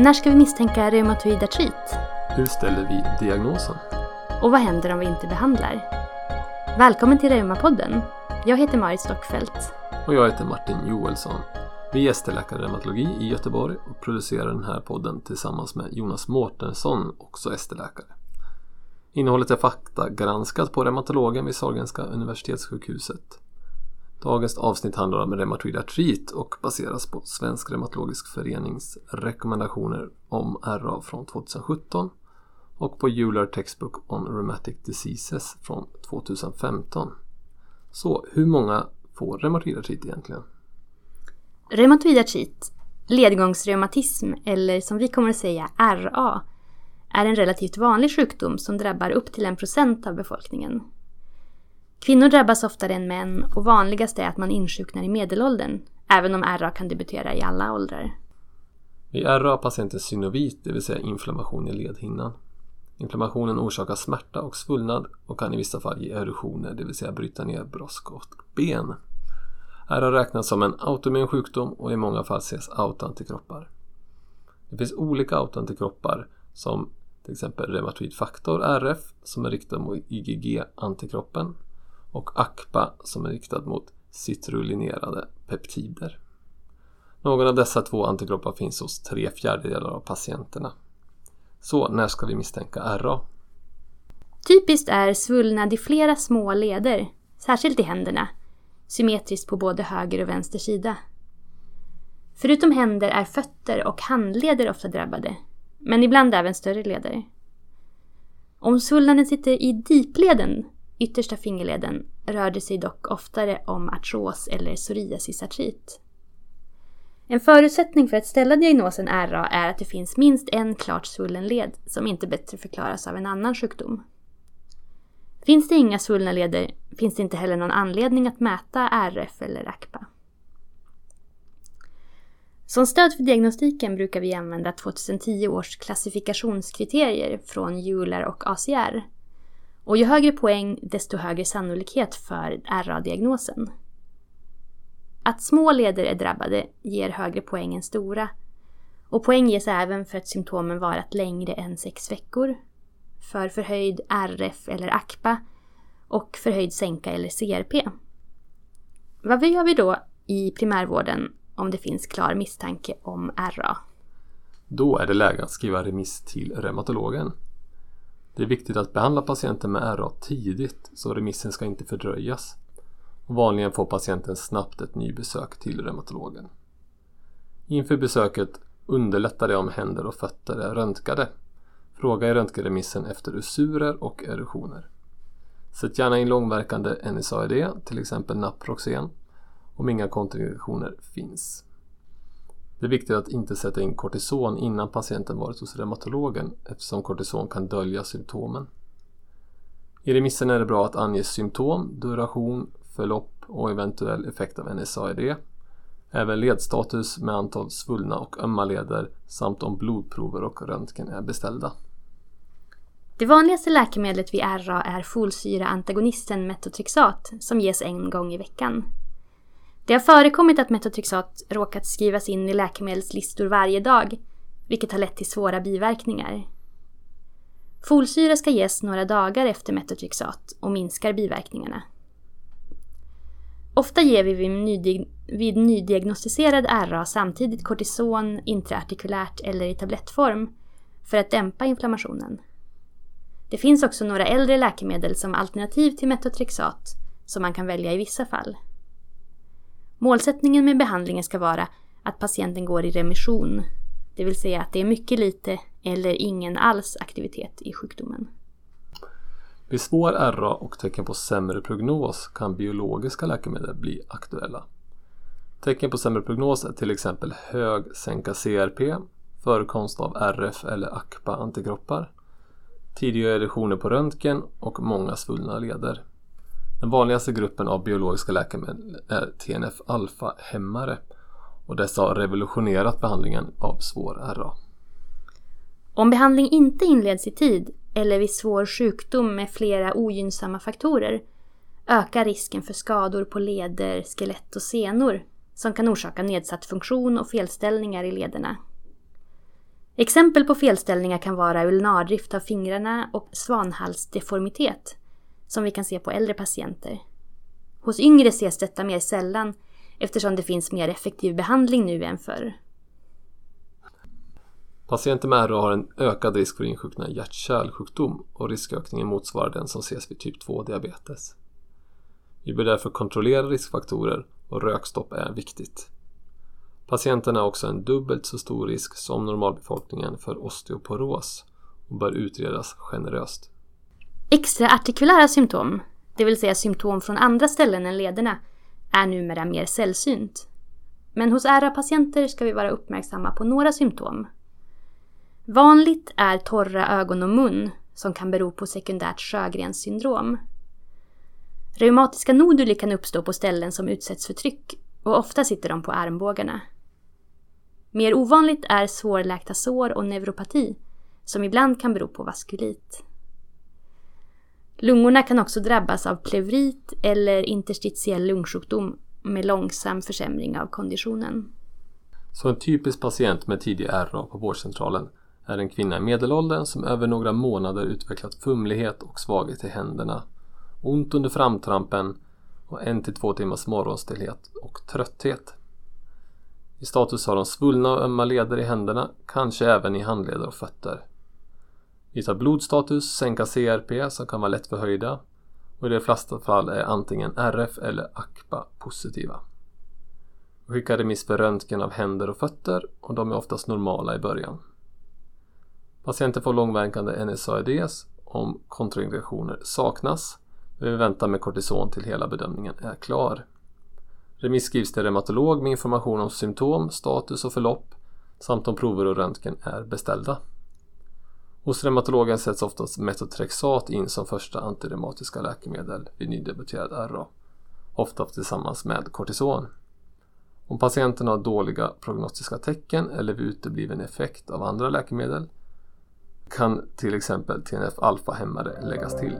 När ska vi misstänka reumatoid artrit? Hur ställer vi diagnosen? Och vad händer om vi inte behandlar? Välkommen till Reumapodden. Jag heter Marit Stockfeldt. Och jag heter Martin Joelsson. Vi är gästläkare i reumatologi i Göteborg och producerar den här podden tillsammans med Jonas Mårtensson, också ST-läkare. Innehållet är faktagranskat på reumatologen vid Sahlgrenska universitetssjukhuset. Dagens avsnitt handlar om reumatoid artrit och baseras på Svensk reumatologisk förenings rekommendationer om RA från 2017 och på Euler Textbook on Rheumatic Diseases från 2015. Så hur många får reumatoid artrit egentligen? Reumatoid artrit, ledgångsreumatism eller som vi kommer att säga RA, är en relativt vanlig sjukdom som drabbar upp till en procent av befolkningen. Kvinnor drabbas oftare än män och vanligast är att man insjuknar i medelåldern, även om RA kan debutera i alla åldrar. Vid RA har patienten synovit, det vill säga inflammation i ledhinnan. Inflammationen orsakar smärta och svullnad och kan i vissa fall ge erosioner, det vill säga bryta ner brosk och ben. RA räknas som en autoimmun sjukdom och i många fall ses autoantikroppar. Det finns olika autoantikroppar som till exempel reumatoid faktor RF som är riktad mot IgG-antikroppen och ACPA som är riktad mot citrulinerade peptider. Någon av dessa två antikroppar finns hos tre fjärdedelar av patienterna. Så när ska vi misstänka RA? Typiskt är svullnad i flera små leder, särskilt i händerna, symmetriskt på både höger och vänster sida. Förutom händer är fötter och handleder ofta drabbade, men ibland även större leder. Om svullnaden sitter i dipleden yttersta fingerleden rör det sig dock oftare om artros eller psoriasisartrit. En förutsättning för att ställa diagnosen RA är att det finns minst en klart svullen led som inte bättre förklaras av en annan sjukdom. Finns det inga svullna leder finns det inte heller någon anledning att mäta RF eller ACPA. Som stöd för diagnostiken brukar vi använda 2010 års klassifikationskriterier från EULAR och ACR och ju högre poäng, desto högre sannolikhet för RA-diagnosen. Att små leder är drabbade ger högre poäng än stora. Och poäng ges även för att symptomen varat längre än sex veckor, för förhöjd RF eller ACPA och förhöjd sänka eller CRP. Vad gör vi då i primärvården om det finns klar misstanke om RA? Då är det läge att skriva remiss till reumatologen det är viktigt att behandla patienten med RA tidigt så remissen ska inte fördröjas. Och vanligen får patienten snabbt ett nybesök till reumatologen. Inför besöket underlättar det om händer och fötter är röntgade. Fråga i röntgenremissen efter usurer och erosioner. Sätt gärna in långverkande NSAID, till exempel Naproxen, om inga kontraindikationer finns. Det är viktigt att inte sätta in kortison innan patienten varit hos reumatologen eftersom kortison kan dölja symptomen. I remissen är det bra att ange symptom, duration, förlopp och eventuell effekt av NSAID. Även ledstatus med antal svullna och ömma leder samt om blodprover och röntgen är beställda. Det vanligaste läkemedlet vid RA är folsyraantagonisten metotrexat som ges en gång i veckan. Det har förekommit att metotrexat råkat skrivas in i läkemedelslistor varje dag, vilket har lett till svåra biverkningar. Folsyra ska ges några dagar efter metotrexat och minskar biverkningarna. Ofta ger vi vid, nydiagnostiserad RA samtidigt kortison intraartikulärt eller i tablettform för att dämpa inflammationen. Det finns också några äldre läkemedel som alternativ till metotrexat som man kan välja i vissa fall. Målsättningen med behandlingen ska vara att patienten går i remission, det vill säga att det är mycket lite eller ingen alls aktivitet i sjukdomen. Vid svår RA och tecken på sämre prognos kan biologiska läkemedel bli aktuella. Tecken på sämre prognos är till exempel hög sänka CRP, förekomst av RF eller ACPA-antikroppar, tidiga erosioner på röntgen och många svullna leder. Den vanligaste gruppen av biologiska läkemedel är TNF-alfa-hämmare och dessa har revolutionerat behandlingen av svår RA. Om behandling inte inleds i tid eller vid svår sjukdom med flera ogynnsamma faktorer ökar risken för skador på leder, skelett och senor som kan orsaka nedsatt funktion och felställningar i lederna. Exempel på felställningar kan vara ulnardrift av fingrarna och svanhalsdeformitet, som vi kan se på äldre patienter. Hos yngre ses detta mer sällan eftersom det finns mer effektiv behandling nu än förr. Patienter med RA har en ökad risk för att insjukna i hjärt-kärlsjukdom och riskökningen motsvarar den som ses vid typ 2-diabetes. Vi bör därför kontrollera riskfaktorer och rökstopp är viktigt. Patienterna har också en dubbelt så stor risk som normalbefolkningen för osteoporos och bör utredas generöst. Extraartikulära symptom, det vill säga symptom från andra ställen än lederna, är numera mer sällsynt. Men hos RA-patienter ska vi vara uppmärksamma på några symptom. Vanligt är torra ögon och mun som kan bero på sekundärt Sjögrens syndrom. Reumatiska noduli kan uppstå på ställen som utsätts för tryck och ofta sitter de på armbågarna. Mer ovanligt är svårläkta sår och neuropati som ibland kan bero på vaskulit. Lungorna kan också drabbas av pleurit eller interstitiell lungsjukdom med långsam försämring av konditionen. Så en typisk patient med tidig RA på vårdcentralen är en kvinna i medelåldern som över några månader utvecklat fumlighet och svaghet i händerna, ont under framtrampen och en till två timmars morgonstelhet och trötthet. I status har de svullna och ömma leder i händerna, kanske även i handleder och fötter. Visar blodstatus, sänka CRP som kan vara lätt förhöjda och i de flesta fall är antingen RF eller ACPA positiva. Vi skickar remiss för röntgen av händer och fötter och de är oftast normala i början. Patienten får långverkande NSAIDs om kontraindikationer saknas. Vi väntar med kortison till hela bedömningen är klar. Remiss skrivs till reumatolog med information om symptom, status och förlopp samt om prover och röntgen är beställda. Hos reumatologen sätts oftast metotrexat in som första antireumatiska läkemedel vid nydebuterad RA, ofta tillsammans med kortison. Om patienten har dåliga prognostiska tecken eller vid utebliven effekt av andra läkemedel kan till exempel TNF-alfa-hämmare läggas till.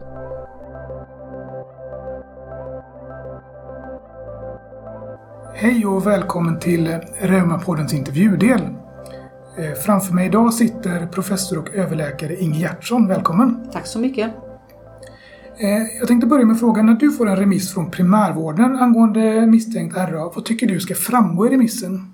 Hej och välkommen till Reumapoddens intervjudel. Eh, framför mig idag sitter professor och överläkare Inge Gertsson. Välkommen! Tack så mycket! Eh, jag tänkte börja med frågan, när du får en remiss från primärvården angående misstänkt RA, vad tycker du ska framgå i remissen?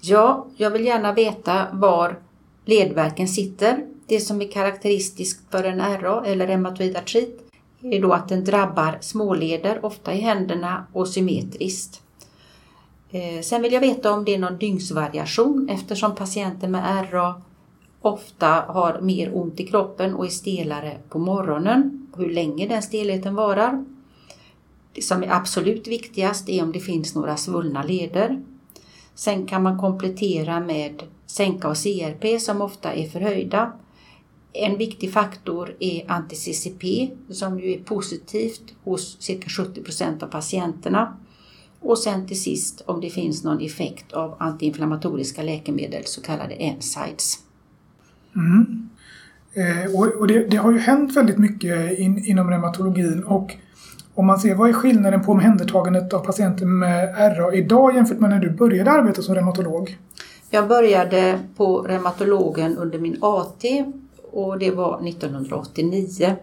Ja, jag vill gärna veta var ledverken sitter. Det som är karaktäristiskt för en RA eller reumatoid artrit är då att den drabbar småleder, ofta i händerna och symmetriskt. Eh, sen vill jag veta om det är någon dygnsvariation eftersom patienter med RA ofta har mer ont i kroppen och är stelare på morgonen. Hur länge den stelheten varar. Det som är absolut viktigast är om det finns några svullna leder. Sen kan man komplettera med sänka och CRP som ofta är förhöjda. En viktig faktor är anti-CCP som ju är positivt hos cirka 70 procent av patienterna. Och sen till sist om det finns någon effekt av antiinflammatoriska läkemedel, så kallade NSAIDs. Mm. Eh, och, och det, det, har ju hänt väldigt mycket in, inom reumatologin och om man ser vad är skillnaden på omhändertagandet av patienter med RA idag jämfört med när du började arbeta som reumatolog? Jag började på reumatologen under min AT och det var 1989.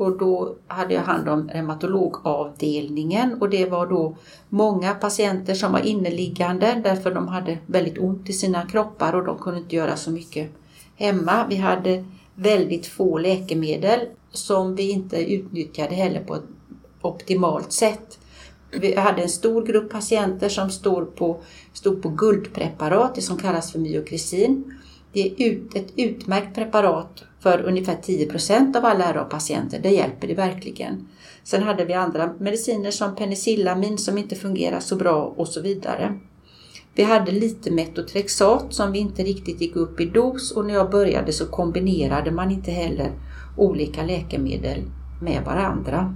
Och då hade jag hand om reumatologavdelningen och det var då många patienter som var inneliggande därför de hade väldigt ont i sina kroppar och de kunde inte göra så mycket hemma. Vi hade väldigt få läkemedel som vi inte utnyttjade heller på ett optimalt sätt. Vi hade en stor grupp patienter som stod på, stod på guldpreparat, det som kallas för myokrisin. Det är ut, ett utmärkt preparat för ungefär 10% av alla RA-patienter. Det hjälper det verkligen. Sen hade vi andra mediciner som penicillamin som inte fungerar så bra och så vidare. Vi hade lite metotrexat som vi inte riktigt gick upp i dos och när jag började så kombinerade man inte heller olika läkemedel med varandra.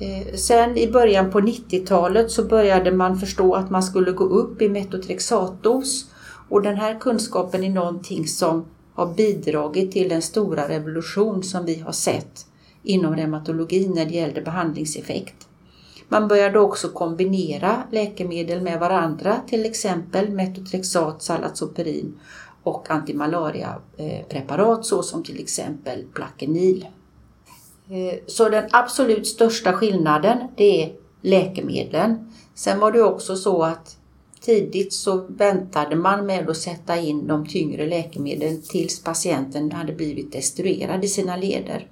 Eh, sen i början på 90-talet så började man förstå att man skulle gå upp i metotrexatdos och den här kunskapen är någonting som har bidragit till den stora revolution som vi har sett inom reumatologin när det gällde behandlingseffekt. Man började också kombinera läkemedel med varandra, till exempel metotrexat, salatsoperin och antimalariapreparat såsom till exempel Plaquenil. Eh, så den absolut största skillnaden det är läkemedlen. Sen var det också så att tidigt så väntade man med att sätta in de tyngre läkemedlen tills patienten hade blivit destruerad i sina leder.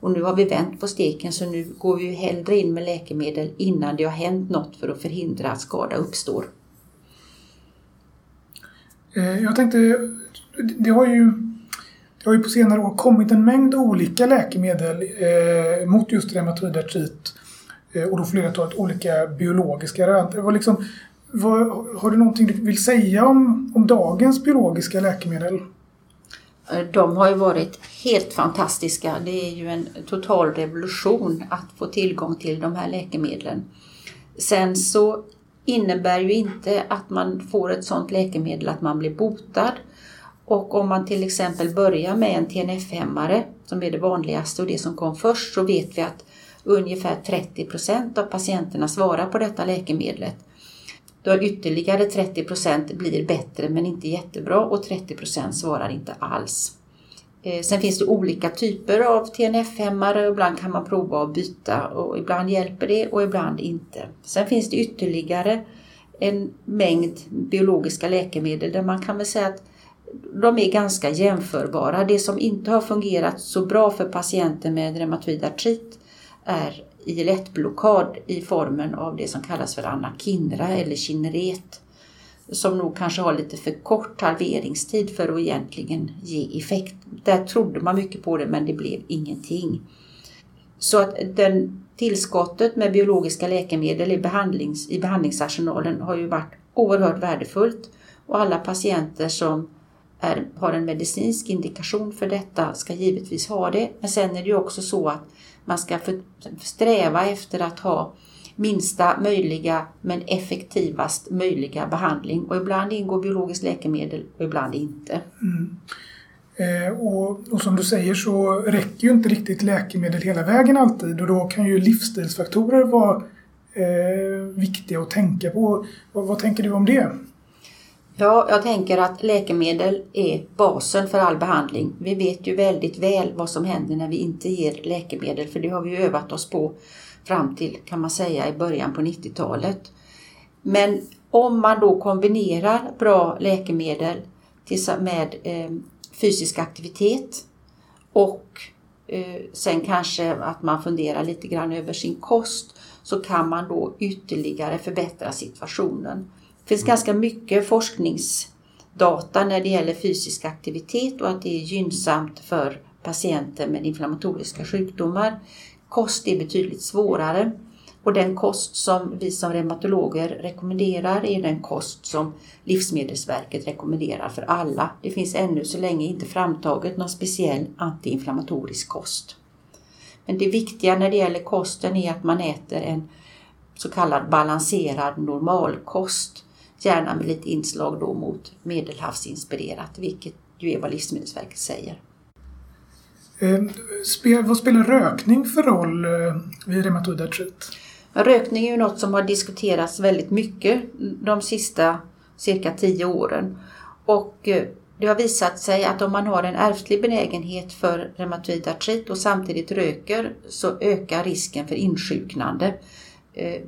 Och nu har vi vänt på steken så nu går vi hellre in med läkemedel innan det har hänt något för att förhindra att skada uppstår. Eh, jag tänkte, det har ju, det har ju på senare år kommit en mängd olika läkemedel eh, mot just reumatoid artrit eh, och då flera olika biologiska rön. Det var liksom, vad, har du någonting du vill säga om, om dagens biologiska läkemedel? Eh, de har ju varit helt fantastiska. Det är ju en total revolution att få tillgång till de här läkemedlen. Sen så innebär ju inte att man får ett sådant läkemedel att man blir botad. Och om man till exempel börjar med en TNF-hämmare som är det vanligaste och det som kom först så vet vi att ungefär 30 procent av patienterna svarar på detta läkemedlet. Då ytterligare 30 procent blir bättre men inte jättebra och 30 procent svarar inte alls. Eh, sen finns det olika typer av TNF-hämmare och ibland kan man prova att byta och ibland hjälper det och ibland inte. Sen finns det ytterligare en mängd biologiska läkemedel där man kan väl säga att de är ganska jämförbara. Det som inte har fungerat så bra för patienter med reumatoid artrit är IL-1-blockad i formen av det som kallas för anakinra eller Kineret som nog kanske har lite för kort halveringstid för att egentligen ge effekt. Där trodde man mycket på det men det blev ingenting. Så att den tillskottet med biologiska läkemedel i, behandlings, i behandlingsarsenalen har ju varit oerhört värdefullt och alla patienter som är, har en medicinsk indikation för detta ska givetvis ha det. Men sen är det ju också så att man ska för, sträva efter att ha minsta möjliga men effektivast möjliga behandling. Och ibland ingår biologiskt läkemedel och ibland inte. Mm. Eh, och, och, som du säger så räcker ju inte riktigt läkemedel hela vägen alltid och då kan ju livsstilsfaktorer vara eh, viktiga att tänka på. Vad, vad tänker du om det? Ja, jag tänker att läkemedel är basen för all behandling. Vi vet ju väldigt väl vad som händer när vi inte ger läkemedel för det har vi övat oss på fram till kan man säga i början på 90-talet. Men om man då kombinerar bra läkemedel med eh, fysisk aktivitet och eh, sen kanske att man funderar lite grann över sin kost så kan man då ytterligare förbättra situationen. Det finns ganska mycket forskningsdata när det gäller fysisk aktivitet och att det är gynnsamt för patienter med inflammatoriska sjukdomar. Kost är betydligt svårare och den kost som vi som reumatologer rekommenderar är den kost som Livsmedelsverket rekommenderar för alla. Det finns ännu så länge inte framtaget någon speciell antiinflammatorisk kost. Men det viktiga när det gäller kosten är att man äter en så kallad balanserad normalkost. Gärna med lite inslag då mot medelhavsinspirerat, vilket ju är vad Livsmedelsverket säger. Eh, vad spelar rökning för roll eh, vid reumatoid artrit? Rökning är ju något som har diskuterats väldigt mycket de sista cirka tio åren. Och eh, det har visat sig att om man har en ärftlig benägenhet för reumatoid artrit och samtidigt röker så ökar risken för insjuknande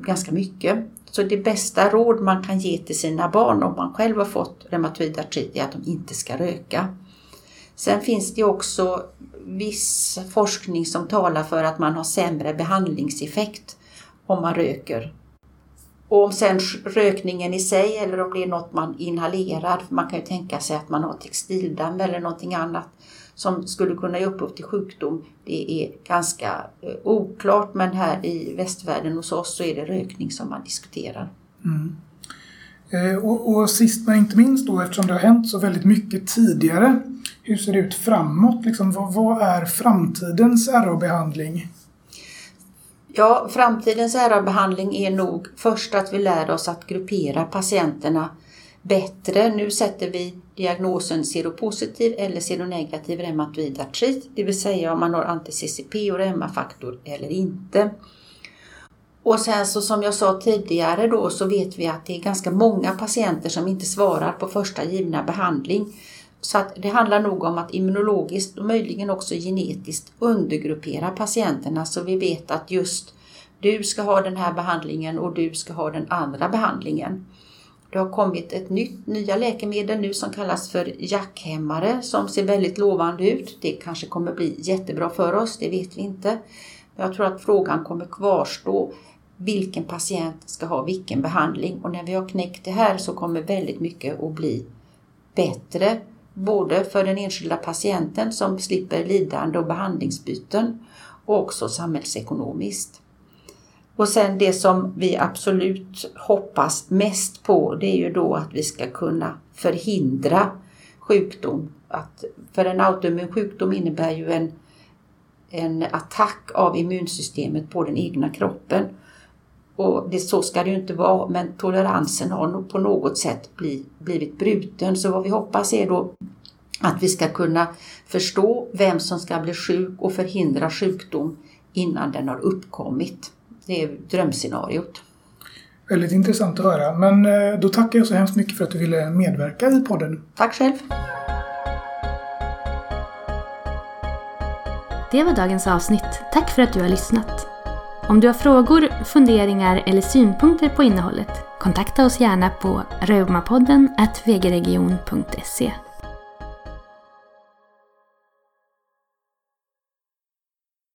ganska mycket. Så det bästa råd man kan ge till sina barn om man själv har fått reumatoid artrit är att de inte ska röka. Sen finns det också viss forskning som talar för att man har sämre behandlingseffekt om man röker. Och om sen rökningen i sig eller om det är något man inhalerar, för man kan ju tänka sig att man har textildamm eller någonting annat som skulle kunna ge upphov till sjukdom. Det är ganska eh, oklart men här i västvärlden hos oss så är det rökning som man diskuterar. Mm. Eh, och, och sist men inte minst då eftersom det har hänt så väldigt mycket tidigare hur ser det ut framåt? Liksom, vad, vad är framtidens RA-behandling? Ja, framtidens RA-behandling är nog först att vi lär oss att gruppera patienterna bättre. Nu sätter vi diagnosen seropositiv eller seronegativ reumatoid artrit, det vill säga om man har anti-CCP och reumafaktor eller inte. Och sen så som jag sa tidigare då så vet vi att det är ganska många patienter som inte svarar på första givna behandling. Så att det handlar nog om att immunologiskt och möjligen också genetiskt undergruppera patienterna så vi vet att just du ska ha den här behandlingen och du ska ha den andra behandlingen. Det har kommit ett nytt, nya läkemedel nu som kallas för jackhämmare som ser väldigt lovande ut. Det kanske kommer bli jättebra för oss, det vet vi inte. Men jag tror att frågan kommer kvarstå. Vilken patient ska ha vilken behandling? Och när vi har knäckt det här så kommer väldigt mycket att bli bättre. Både för den enskilda patienten som slipper lidande och behandlingsbyten och också samhällsekonomiskt. Och sen det som vi absolut hoppas mest på det är ju då att vi ska kunna förhindra sjukdom. Att, för en autoimmun sjukdom innebär ju en, en attack av immunsystemet på den egna kroppen. Och det, så ska det ju inte vara men toleransen har nog på något sätt bli, blivit bruten. Så vad vi hoppas är då att vi ska kunna förstå vem som ska bli sjuk och förhindra sjukdom innan den har uppkommit. Det är drömscenariot. Väldigt intressant att höra. Men eh, då tackar jag så hemskt mycket för att du ville medverka i podden. Tack själv! Det var dagens avsnitt. Tack för att du har lyssnat. Om du har frågor, funderingar eller synpunkter på innehållet. Kontakta oss gärna på reumapodden vgregion.se